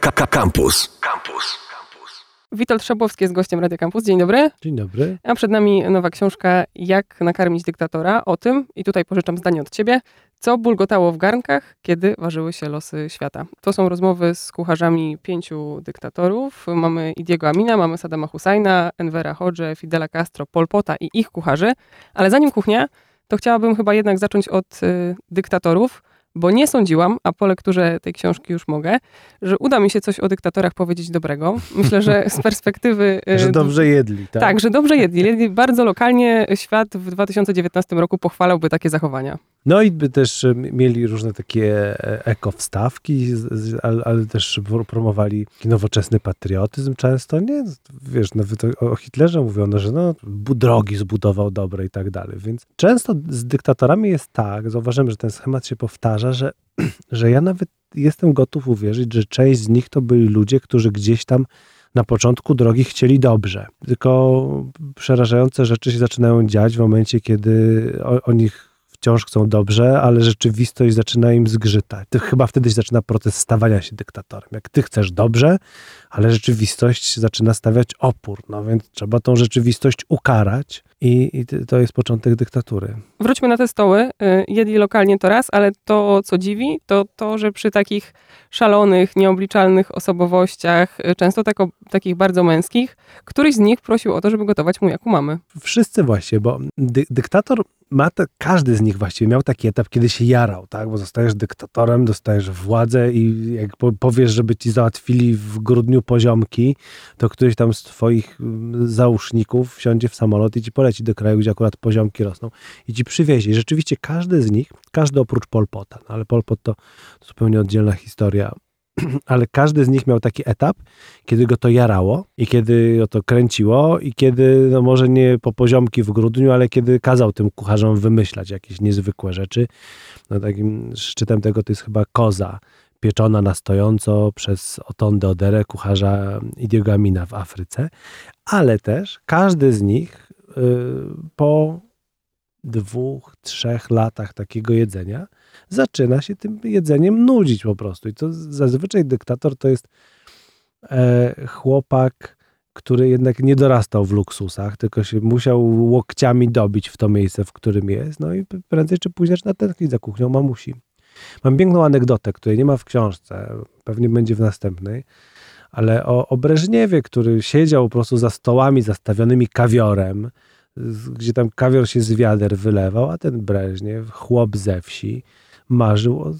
Campus. Campus. Witold Szabłowski jest gościem Radio Campus. Dzień dobry. Dzień dobry. A przed nami nowa książka Jak nakarmić dyktatora. O tym, i tutaj pożyczam zdanie od ciebie, co bulgotało w garnkach, kiedy ważyły się losy świata. To są rozmowy z kucharzami pięciu dyktatorów. Mamy Idiego Amina, mamy Saddama Husajna, Envera Hodże, Fidela Castro, Polpota i ich kucharzy. Ale zanim kuchnia, to chciałabym chyba jednak zacząć od y, dyktatorów bo nie sądziłam, a po lekturze tej książki już mogę, że uda mi się coś o dyktatorach powiedzieć dobrego. Myślę, że z perspektywy... że dobrze jedli, tak? Tak, że dobrze jedli. jedli bardzo lokalnie. Świat w 2019 roku pochwalałby takie zachowania. No i by też mieli różne takie e, ekowstawki, ale, ale też promowali nowoczesny patriotyzm często, nie? Wiesz, nawet o Hitlerze mówiono, że no, drogi zbudował dobre i tak dalej, więc często z dyktatorami jest tak, zauważyłem, że ten schemat się powtarza, że, że ja nawet jestem gotów uwierzyć, że część z nich to byli ludzie, którzy gdzieś tam na początku drogi chcieli dobrze. Tylko przerażające rzeczy się zaczynają dziać w momencie, kiedy o, o nich wciąż chcą dobrze, ale rzeczywistość zaczyna im zgrzytać. To chyba wtedy się zaczyna proces stawania się dyktatorem. Jak ty chcesz dobrze, ale rzeczywistość zaczyna stawiać opór. No więc trzeba tą rzeczywistość ukarać i, i to jest początek dyktatury. Wróćmy na te stoły. Y, jedli lokalnie to raz, ale to, co dziwi, to to, że przy takich szalonych, nieobliczalnych osobowościach, y, często tako, takich bardzo męskich, któryś z nich prosił o to, żeby gotować mu jak u mamy. Wszyscy właśnie, bo dy dyktator ma to, każdy z nich właściwie miał taki etap, kiedy się jarał, tak? Bo zostajesz dyktatorem, dostajesz władzę i jak powiesz, żeby ci załatwili w grudniu poziomki, to któryś tam z twoich mm, załóżników wsiądzie w samolot i ci poleci do kraju, gdzie akurat poziomki rosną i ci przywiezie. I rzeczywiście każdy z nich, każdy oprócz Polpota, no ale Polpot to zupełnie oddzielna historia, ale każdy z nich miał taki etap, kiedy go to jarało i kiedy go to kręciło i kiedy, no może nie po poziomki w grudniu, ale kiedy kazał tym kucharzom wymyślać jakieś niezwykłe rzeczy. No takim szczytem tego to jest chyba koza pieczona na stojąco przez Otonde Odere, kucharza Idiego Amina w Afryce, ale też każdy z nich y, po dwóch, trzech latach takiego jedzenia zaczyna się tym jedzeniem nudzić po prostu. I to zazwyczaj dyktator to jest e, chłopak, który jednak nie dorastał w luksusach, tylko się musiał łokciami dobić w to miejsce, w którym jest. No i prędzej czy później zaczyna tęsknić za kuchnią mamusi. Mam piękną anegdotę, której nie ma w książce, pewnie będzie w następnej, ale o, o Breżniewie, który siedział po prostu za stołami zastawionymi kawiorem, gdzie tam kawior się z wiader wylewał, a ten Breżniew, chłop ze wsi, marzył o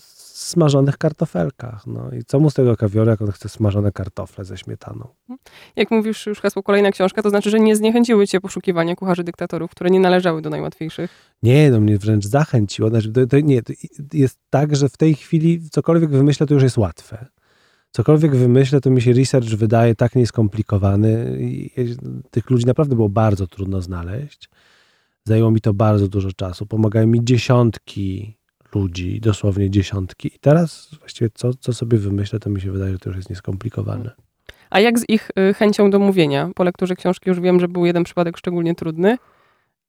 smażonych kartofelkach. No i co mu z tego kawioru, jak on chce smażone kartofle ze śmietaną? Jak mówisz już hasło kolejna książka, to znaczy, że nie zniechęciły cię poszukiwania kucharzy dyktatorów, które nie należały do najłatwiejszych? Nie, no mnie wręcz zachęciło. Znaczy, to, to nie, to jest tak, że w tej chwili cokolwiek wymyślę, to już jest łatwe. Cokolwiek wymyślę, to mi się research wydaje tak nieskomplikowany. Tych ludzi naprawdę było bardzo trudno znaleźć. Zajęło mi to bardzo dużo czasu. Pomagają mi dziesiątki ludzi, dosłownie dziesiątki. I teraz właściwie co, co sobie wymyślę, to mi się wydaje, że to już jest nieskomplikowane. A jak z ich y, chęcią do mówienia? Po lekturze książki już wiem, że był jeden przypadek szczególnie trudny,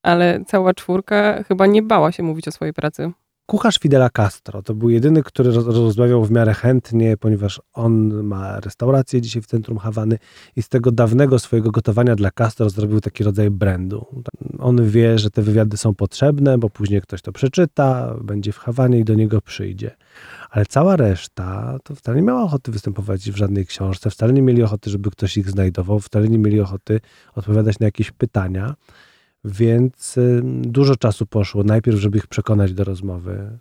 ale cała czwórka chyba nie bała się mówić o swojej pracy. Kucharz Fidela Castro to był jedyny, który rozmawiał w miarę chętnie, ponieważ on ma restaurację dzisiaj w centrum Hawany i z tego dawnego swojego gotowania dla Castro zrobił taki rodzaj brandu. On wie, że te wywiady są potrzebne, bo później ktoś to przeczyta, będzie w Hawanie i do niego przyjdzie. Ale cała reszta to wcale nie miała ochoty występować w żadnej książce, wcale nie mieli ochoty, żeby ktoś ich znajdował, wcale nie mieli ochoty odpowiadać na jakieś pytania. Więc dużo czasu poszło. Najpierw, żeby ich przekonać do rozmowy,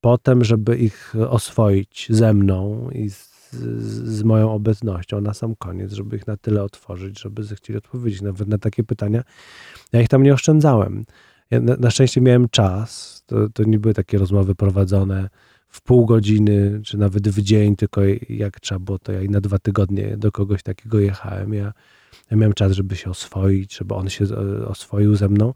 potem, żeby ich oswoić ze mną i z, z, moją obecnością na sam koniec, żeby ich na tyle otworzyć, żeby zechcieli odpowiedzieć nawet na takie pytania. Ja ich tam nie oszczędzałem. Ja na, na, szczęście miałem czas. To, to nie były takie rozmowy prowadzone w pół godziny, czy nawet w dzień, tylko jak trzeba było, to ja i na dwa tygodnie do kogoś takiego jechałem. Ja ja miałem czas, żeby się oswoić, żeby on się e, oswoił ze mną,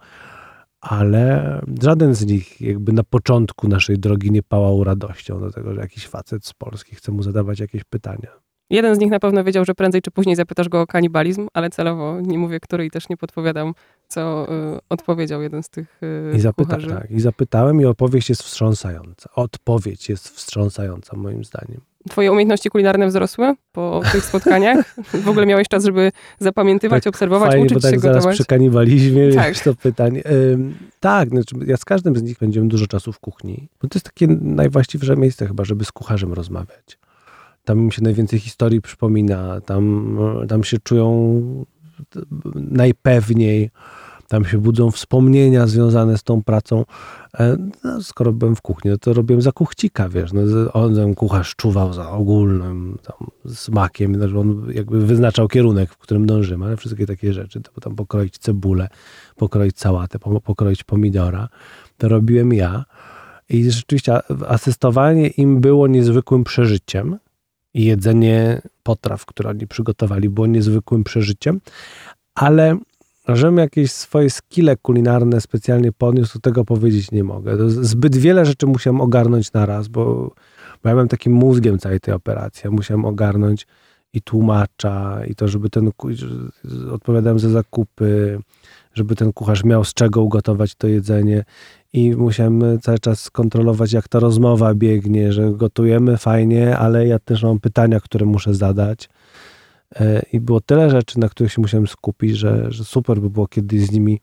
ale żaden z nich jakby na początku naszej drogi nie pałał radością do tego, że jakiś facet z Polski chce mu zadawać jakieś pytania. Jeden z nich na pewno wiedział, że prędzej czy później zapytasz go o kanibalizm, ale celowo nie mówię, który i też nie podpowiadam, co y, odpowiedział jeden z tych y, I zapyta, tak, I zapytałem i opowieść jest wstrząsająca. Odpowiedź jest wstrząsająca moim zdaniem. Twoje umiejętności kulinarne wzrosły po tych spotkaniach? W ogóle miałeś czas, żeby zapamiętywać, tak, obserwować, fajnie, uczyć bo tak się zaraz gotować? przy kanibalizmie tak. to pytanie. Ym, tak, znaczy ja z każdym z nich będziemy dużo czasu w kuchni. Bo to jest takie najwłaściwsze miejsce chyba, żeby z kucharzem rozmawiać. Tam im się najwięcej historii przypomina, tam, tam się czują najpewniej tam się budzą wspomnienia związane z tą pracą. E, no, skoro byłem w kuchni, no to robiłem za kuchcika, wiesz. No, on ten kucharz czuwał za ogólnym tam, smakiem, znaczy on jakby wyznaczał kierunek, w którym dążymy, ale wszystkie takie rzeczy, to tam pokroić cebulę, pokroić sałatę, pokroić pomidora, to robiłem ja. I rzeczywiście asystowanie im było niezwykłym przeżyciem. I jedzenie potraw, które oni przygotowali, było niezwykłym przeżyciem, ale żebym jakieś swoje skille kulinarne specjalnie podniósł, to tego powiedzieć nie mogę. Zbyt wiele rzeczy musiałem ogarnąć na raz, bo, bo ja byłem takim mózgiem całej tej operacji. Ja musiałem ogarnąć i tłumacza, i to, żeby ten, odpowiadałem za zakupy, żeby ten kucharz miał z czego ugotować to jedzenie i musiałem cały czas kontrolować, jak ta rozmowa biegnie, że gotujemy fajnie, ale ja też mam pytania, które muszę zadać. E, I było tyle rzeczy, na których się musiałem skupić, że, że super by było kiedyś z nimi,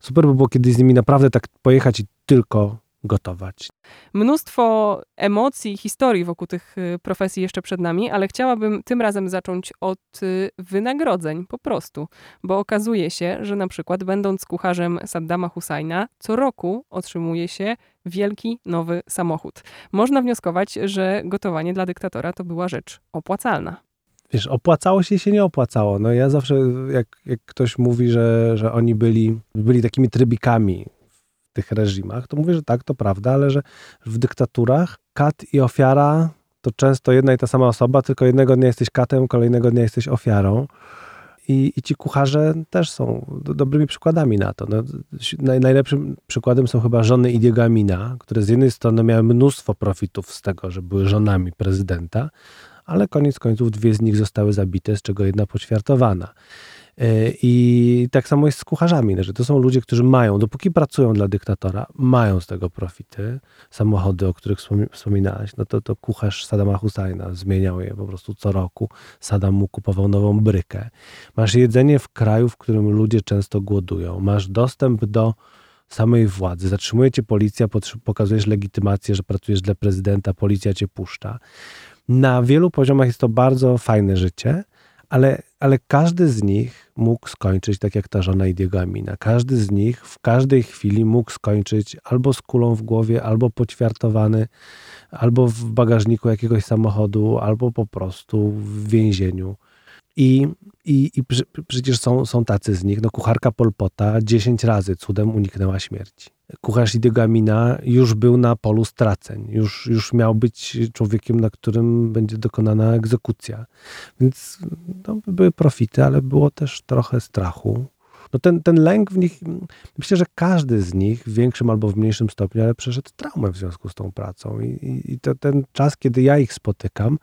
super by było kiedyś z nimi naprawdę tak pojechać i tylko gotować. Mnóstwo emocji, historii wokół tych y, profesji jeszcze przed nami, ale chciałabym tym razem zacząć od y, wynagrodzeń po prostu, bo okazuje się, że na przykład będąc kucharzem Saddama Husajna, co roku otrzymuje się wielki nowy samochód. Można wnioskować, że gotowanie dla dyktatora to była rzecz opłacalna. Wiesz, opłacało się i się nie opłacało. No ja zawsze, jak, jak ktoś mówi, że, że oni byli, byli takimi trybikami tych reżimach, to mówię, że tak, to prawda, ale że w dyktaturach kat i ofiara to często jedna i ta sama osoba, tylko jednego dnia jesteś katem, kolejnego dnia jesteś ofiarą. I, i ci kucharze też są do, dobrymi przykładami na to. No, naj, najlepszym przykładem są chyba żony Idiego Amina, które z jednej strony miały mnóstwo profitów z tego, że były żonami prezydenta, ale koniec końców dwie z nich zostały zabite, z czego jedna poćwiartowana. E, I tak samo jest z kucharzami, że to są ludzie, którzy mają, dopóki pracują dla dyktatora, mają z tego profity. Samochody, o których wspominałaś, no to, to kucharz Sadama Husajna zmieniał je po prostu co roku. Saddam mu kupował nową brykę. Masz jedzenie w kraju, w którym ludzie często głodują. Masz dostęp do samej władzy. Zatrzymuje cię policja, pokazujesz legitymację, że pracujesz dla prezydenta, policja cię puszcza. Na wielu poziomach jest to bardzo fajne życie, ale, ale każdy z nich mógł skończyć tak jak ta żona Idiego Amina. Każdy z nich w każdej chwili mógł skończyć albo z kulą w głowie, albo poćwiartowany, albo w bagażniku jakiegoś samochodu, albo po prostu w więzieniu. I, i, i przecież są, są tacy z nich. No, kucharka Polpota 10 razy cudem uniknęła śmierci. Kucharz Idiego Amina już był na polu straceń. Już, już miał być człowiekiem, na którym będzie dokonana egzekucja. Więc no, były profity, ale było też trochę strachu. No ten, ten lęk w nich, myślę, że każdy z nich w większym albo w mniejszym stopniu, ale przeszedł traumę w związku z tą pracą. I, i to ten czas, kiedy ja ich spotykam,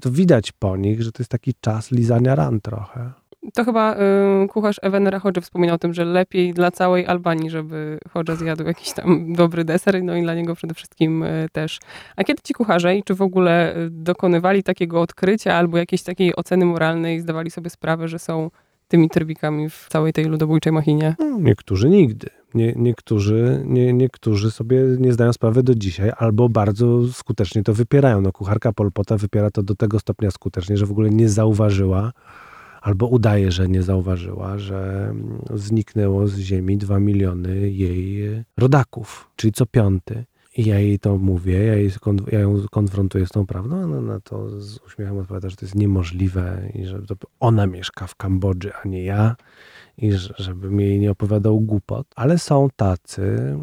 to widać po nich, że to jest taki czas lizania ran trochę. To chyba y, kucharz Ewen Rachodży wspominał o tym, że lepiej dla całej Albanii, żeby Hodża zjadł jakiś tam dobry deser, no i dla niego przede wszystkim y, też. A kiedy ci kucharze i czy w ogóle y, dokonywali takiego odkrycia albo jakiejś takiej oceny moralnej, zdawali sobie sprawę, że są tymi trybikami w całej tej ludobójczej machinie? No, niektórzy nigdy. Nie, niektórzy, nie, niektórzy sobie nie zdają sprawy do dzisiaj, albo bardzo skutecznie to wypierają. No, kucharka Polpota wypiera to do tego stopnia skutecznie, że w ogóle nie zauważyła, albo udaje, że nie zauważyła, że zniknęło z ziemi dwa miliony jej rodaków, czyli co piąty. I ja jej to mówię, ja, jej, ja ją konfrontuję z tą prawdą, ona na to z uśmiechem odpowiada, że to jest niemożliwe i że to ona mieszka w Kambodży, a nie ja i żebym jej nie opowiadał głupot. Ale są tacy,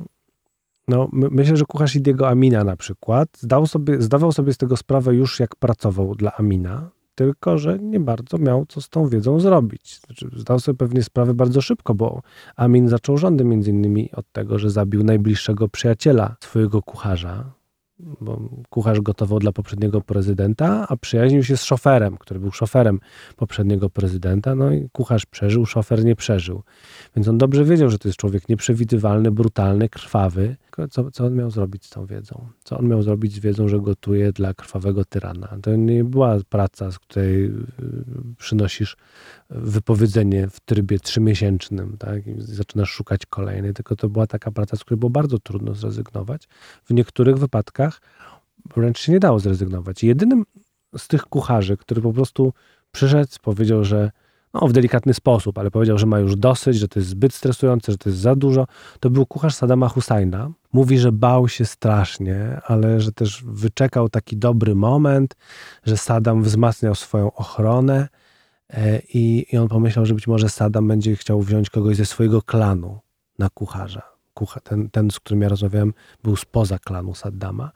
no myślę, że kucharz Idiego Amina na przykład zdał sobie, zdawał sobie z tego sprawę już jak pracował dla Amina, tylko że nie bardzo miał co z tą wiedzą zrobić. Znaczy, zdał sobie pewnie sprawę bardzo szybko, bo Amin zaczął rządy między innymi od tego, że zabił najbliższego przyjaciela swojego kucharza, bo kucharz gotował dla poprzedniego prezydenta, a przyjaźnił się z szoferem, który był szoferem poprzedniego prezydenta. No i kucharz przeżył, szofer nie przeżył. Więc on dobrze wiedział, że to jest człowiek nieprzewidywalny, brutalny, krwawy. Co, co on miał zrobić z tą wiedzą? Co on miał zrobić z wiedzą, że gotuje dla krwawego tyrana? To nie była praca, z której y, przynosisz wypowiedzenie w trybie trzymiesięcznym, tak? I zaczynasz szukać kolejnej, tylko to była taka praca, z której było bardzo trudno zrezygnować. W niektórych wypadkach wręcz się nie dało zrezygnować. Jedynym z tych kucharzy, który po prostu przyszedł, powiedział, że no, w delikatny sposób, ale powiedział, że ma już dosyć, że to jest zbyt stresujące, że to jest za dużo. To był kucharz Sadama Husajna. Mówi, że bał się strasznie, ale że też wyczekał taki dobry moment, że Saddam wzmacniał swoją ochronę e, i, i on pomyślał, że być może Saddam będzie chciał wziąć kogoś ze swojego klanu na kucharza. Kucha, ten, ten, z którym ja rozmawiałem, był spoza klanu Saddama.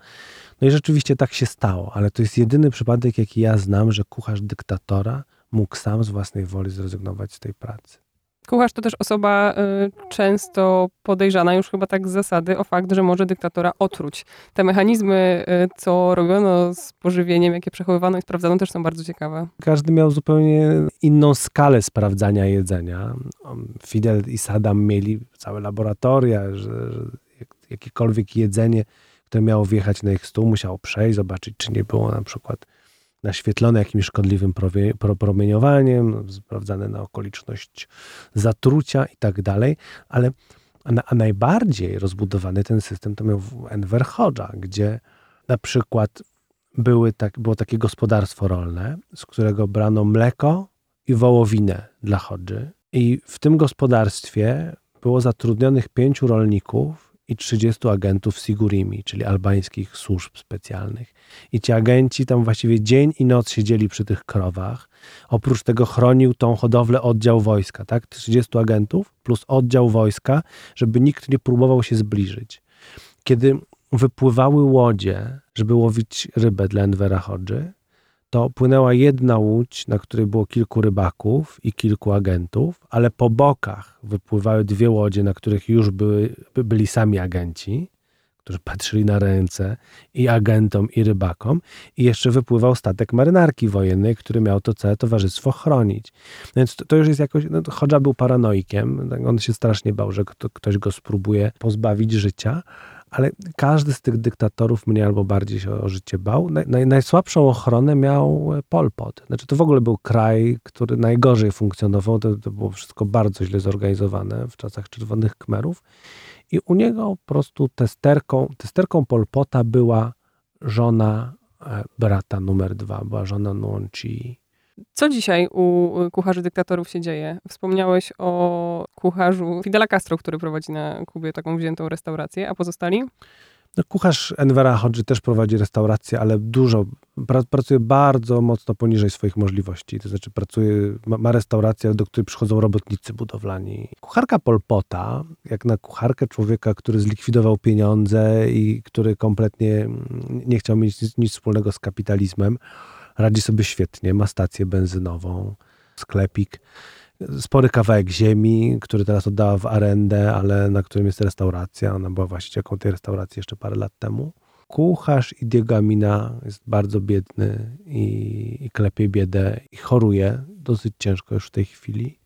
No i rzeczywiście tak się stało, ale to jest jedyny przypadek, jaki ja znam, że kucharz dyktatora mógł sam z własnej woli zrezygnować z tej pracy. Kucharz to też osoba y, często podejrzana już chyba tak z zasady o fakt, że może dyktatora otruć. Te mechanizmy, y, co robiono z pożywieniem, jakie przechowywano i sprawdzano, też są bardzo ciekawe. Każdy miał zupełnie inną skalę sprawdzania jedzenia. Fidel i Saddam mieli całe laboratoria, że, że jakiekolwiek jedzenie, które miało wjechać na ich stół, musiało przejść, zobaczyć, czy nie było na przykład naświetlone jakimś szkodliwym promieniowaniem, sprawdzane na okoliczność zatrucia i tak dalej, ale a, najbardziej rozbudowany ten system to miał Enver Hoxha, gdzie na przykład były tak, było takie gospodarstwo rolne, z którego brano mleko i wołowinę dla Hodży. I w tym gospodarstwie było zatrudnionych pięciu rolników i 30 agentów Sigurimi, czyli albańskich służb specjalnych. I ci agenci tam właściwie dzień i noc siedzieli przy tych krowach. Oprócz tego chronił tą hodowlę oddział wojska, tak? 30 agentów plus oddział wojska, żeby nikt nie próbował się zbliżyć. Kiedy wypływały łodzie, żeby łowić rybę dla Envera Hodży, to płynęła jedna łódź, na której było kilku rybaków i kilku agentów, ale po bokach wypływały dwie łodzie, na których już były, byli sami agenci, którzy patrzyli na ręce i agentom, i rybakom. I jeszcze wypływał statek marynarki wojennej, który miał to całe towarzystwo chronić. Więc to, to już jest jakoś... No, Chodża był paranoikiem. On się strasznie bał, że ktoś go spróbuje pozbawić życia ale każdy z tych dyktatorów mniej albo bardziej się o życie bał. Naj, najsłabszą ochronę miał Pol Pot. Znaczy to w ogóle był kraj, który najgorzej funkcjonował. To, to było wszystko bardzo źle zorganizowane w czasach Czerwonych Kmerów. I u niego po prostu testerką, testerką Pol Pota była żona e, brata numer dwa, była żona Nuon Chi. Co dzisiaj u kucharzy dyktatorów się dzieje? Wspomniałeś o kucharzu Fidela Castro, który prowadzi na Kubie taką wziętą restaurację, a pozostali? No, kucharz Envera Hodży też prowadzi restaurację, ale dużo, pra, pracuje bardzo mocno poniżej swoich możliwości. To znaczy pracuje, ma, restaurację, do której przychodzą robotnicy budowlani. Kucharka Polpota, jak na kucharkę człowieka, który zlikwidował pieniądze i który kompletnie nie chciał mieć nic, nic wspólnego z kapitalizmem, radzi sobie świetnie, ma stację benzynową, sklepik, spory kawałek ziemi, który teraz oddała w arendę, ale na którym jest restauracja. Ona była właścicielką tej restauracji jeszcze parę lat temu. Kucharz i Diegamina jest bardzo biedny i, i klepie biedę i choruje dosyć ciężko już w tej chwili.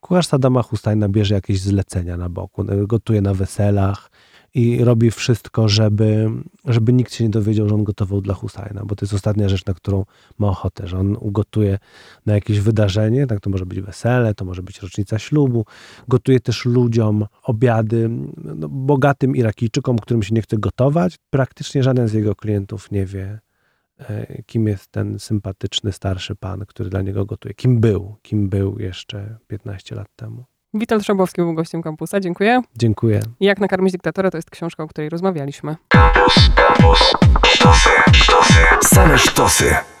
Kucharz Sadama Hustajna bierze jakieś zlecenia na boku, gotuje na weselach, i robi wszystko, żeby, żeby nikt się nie dowiedział, że on gotował dla Husajna, bo to jest ostatnia rzecz, na którą ma ochotę, że on ugotuje na jakieś wydarzenie, tak to może być wesele, to może być rocznica ślubu, gotuje też ludziom obiady, no, bogatym Irakijczykom, którym się nie chce gotować. Praktycznie żaden z jego klientów nie wie, e, kim jest ten sympatyczny starszy pan, który dla niego gotuje. Kim był, kim był jeszcze 15 lat temu. Witold Szabowski był gościem kampusa. Dziękuję. Dziękuję. Jak nakarmić dyktatora to jest książka, o której rozmawialiśmy. Kampus, kampus, sztosy, sztosy, same sztosy.